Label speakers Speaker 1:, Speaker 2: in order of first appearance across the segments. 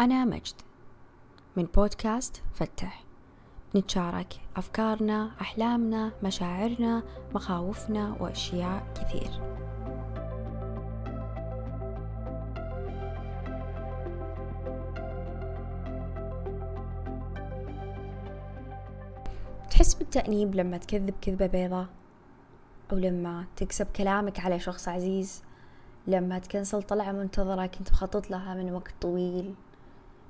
Speaker 1: أنا مجد من بودكاست فتح. نتشارك أفكارنا أحلامنا مشاعرنا مخاوفنا وأشياء كثير. تحس بالتأنيب لما تكذب كذبة بيضة؟ أو لما تكسب كلامك على شخص عزيز؟ لما تكنسل طلعة منتظرة كنت مخطط لها من وقت طويل؟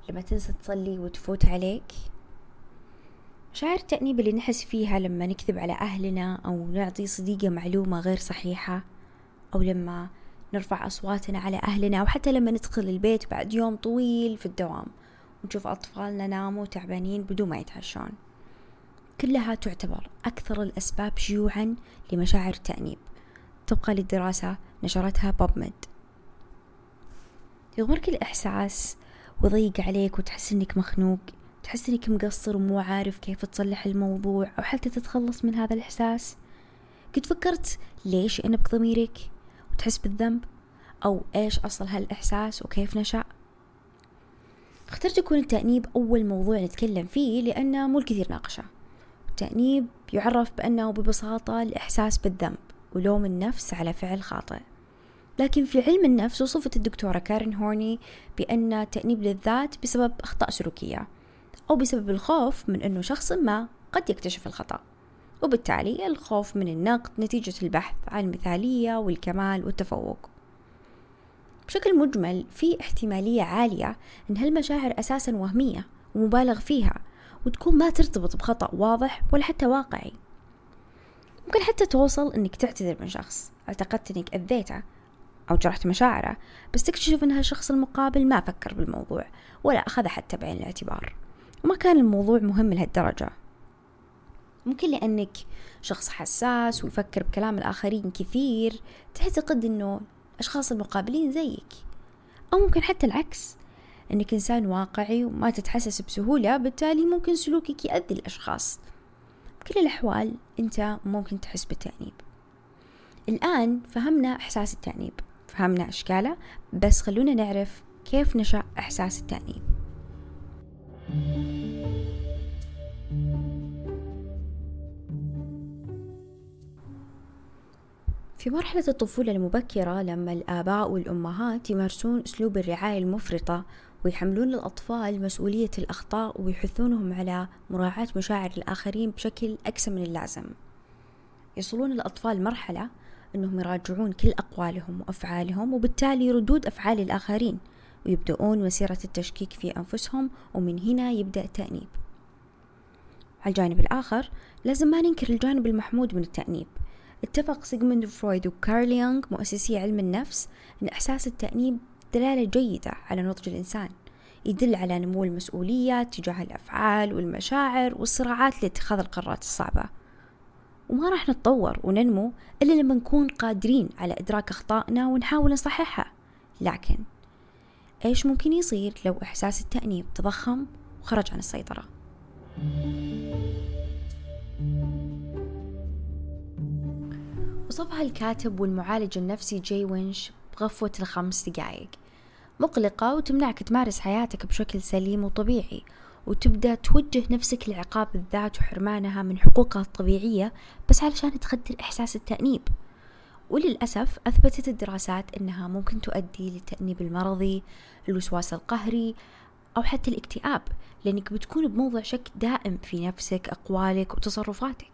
Speaker 1: لما تنسى تصلي وتفوت عليك؟ مشاعر التأنيب اللي نحس فيها لما نكذب على أهلنا أو نعطي صديقة معلومة غير صحيحة أو لما نرفع أصواتنا على أهلنا أو حتى لما ندخل البيت بعد يوم طويل في الدوام ونشوف أطفالنا ناموا تعبانين بدون ما يتعشون. كلها تعتبر أكثر الأسباب شيوعا لمشاعر التأنيب طبقا للدراسة نشرتها بوبميد يغمرك الإحساس ويضيق عليك وتحس إنك مخنوق تحس إنك مقصر ومو عارف كيف تصلح الموضوع أو حتى تتخلص من هذا الإحساس. قد فكرت ليش يأنبك ضميرك وتحس بالذنب؟ أو إيش أصل هالإحساس وكيف نشأ؟ اخترت يكون التأنيب أول موضوع نتكلم فيه لأنه مو الكثير ناقشة. التأنيب يعرف بأنه ببساطة الإحساس بالذنب ولوم النفس على فعل خاطئ. لكن في علم النفس وصفت الدكتورة كارين هورني بأن تأنيب للذات بسبب أخطاء سلوكية أو بسبب الخوف من أنه شخص ما قد يكتشف الخطأ. وبالتالي الخوف من النقد نتيجة البحث عن المثالية والكمال والتفوق. بشكل مجمل في احتمالية عالية أن هالمشاعر أساسا وهمية ومبالغ فيها وتكون ما ترتبط بخطأ واضح ولا حتى واقعي. ممكن حتى توصل إنك تعتذر من شخص. أعتقدت إنك أذيته. أو جرحت مشاعره بس تكتشف إن هالشخص المقابل ما فكر بالموضوع ولا أخذ حتى بعين الاعتبار وما كان الموضوع مهم لهالدرجة. ممكن لأنك شخص حساس ويفكر بكلام الآخرين كثير تعتقد أنه الأشخاص المقابلين زيك. أو ممكن حتى العكس أنك إنسان واقعي وما تتحسس بسهولة بالتالي ممكن سلوكك يأذي الأشخاص. بكل الأحوال أنت ممكن تحس بالتأنيب. الآن فهمنا إحساس التأنيب. فهمنا أشكاله بس خلونا نعرف كيف نشأ إحساس التأنيب. في مرحلة الطفولة المبكرة لما الآباء والأمهات يمارسون أسلوب الرعاية المفرطة ويحملون الأطفال مسؤولية الأخطاء ويحثونهم على مراعاة مشاعر الآخرين بشكل أكثر من اللازم. يصلون الأطفال مرحلة أنهم يراجعون كل أقوالهم وأفعالهم وبالتالي ردود أفعال الآخرين ويبدأون مسيرة التشكيك في أنفسهم ومن هنا يبدأ التأنيب على الجانب الآخر لازم ما ننكر الجانب المحمود من التأنيب. اتفق سيغموند فرويد وكارل يونغ مؤسسي علم النفس أن إحساس التأنيب دلالة جيدة على نضج الإنسان. يدل على نمو المسؤولية تجاه الأفعال والمشاعر والصراعات لاتخاذ القرارات الصعبة. وما راح نتطور وننمو إلا لما نكون قادرين على إدراك أخطائنا ونحاول نصححها. لكن إيش ممكن يصير لو إحساس التأنيب تضخم وخرج عن السيطرة؟ وصفها الكاتب والمعالج النفسي جاي وينش بغفوة الخمس دقايق. مقلقة وتمنعك تمارس حياتك بشكل سليم وطبيعي. وتبدأ توجه نفسك لعقاب الذات وحرمانها من حقوقها الطبيعية بس علشان تخدر إحساس التأنيب. وللأسف أثبتت الدراسات أنها ممكن تؤدي للتأنيب المرضي الوسواس القهري أو حتى الاكتئاب لأنك بتكون بموضع شك دائم في نفسك أقوالك وتصرفاتك.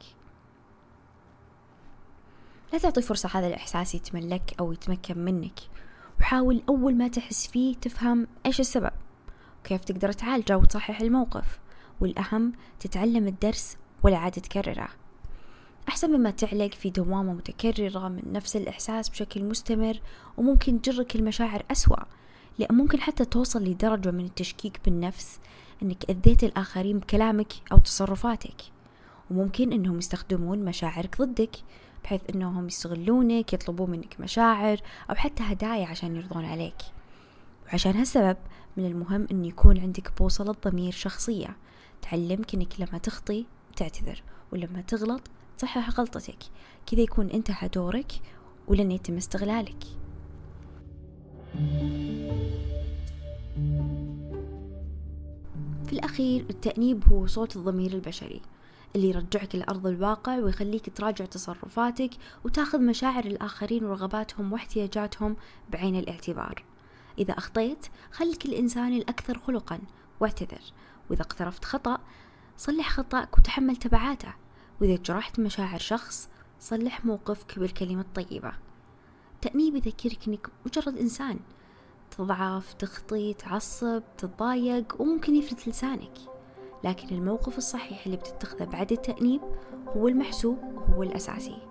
Speaker 1: لا تعطي فرصة هذا الإحساس يتملك أو يتمكن منك. وحاول أول ما تحس فيه تفهم إيش السبب. وكيف تقدر تعالجه وتصحح الموقف والأهم تتعلم الدرس ولا عاد تكرره. أحسن مما تعلق في دوامة متكررة من نفس الإحساس بشكل مستمر وممكن تجرك المشاعر أسوأ لأن ممكن حتى توصل لدرجة من التشكيك بالنفس أنك أذيت الآخرين بكلامك أو تصرفاتك. وممكن أنهم يستخدمون مشاعرك ضدك بحيث أنهم يستغلونك يطلبون منك مشاعر أو حتى هدايا عشان يرضون عليك. وعشان هالسبب من المهم أن يكون عندك بوصلة ضمير شخصية. تعلمك أنك لما تخطي تعتذر ولما تغلط تصحح غلطتك. كذا يكون انتهى دورك ولن يتم استغلالك. في الأخير التأنيب هو صوت الضمير البشري اللي يرجعك لأرض الواقع ويخليك تراجع تصرفاتك وتأخذ مشاعر الآخرين ورغباتهم واحتياجاتهم بعين الاعتبار. إذا أخطيت خليك الإنسان الأكثر خلقا واعتذر. وإذا اقترفت خطأ صلح خطأك وتحمل تبعاته. وإذا جرحت مشاعر شخص صلح موقفك بالكلمة الطيبة. تأنيب يذكرك أنك مجرد إنسان. تضعف تخطي تعصب تتضايق وممكن يفلت لسانك. لكن الموقف الصحيح اللي بتتخذه بعد التأنيب هو المحسوب وهو الأساسي.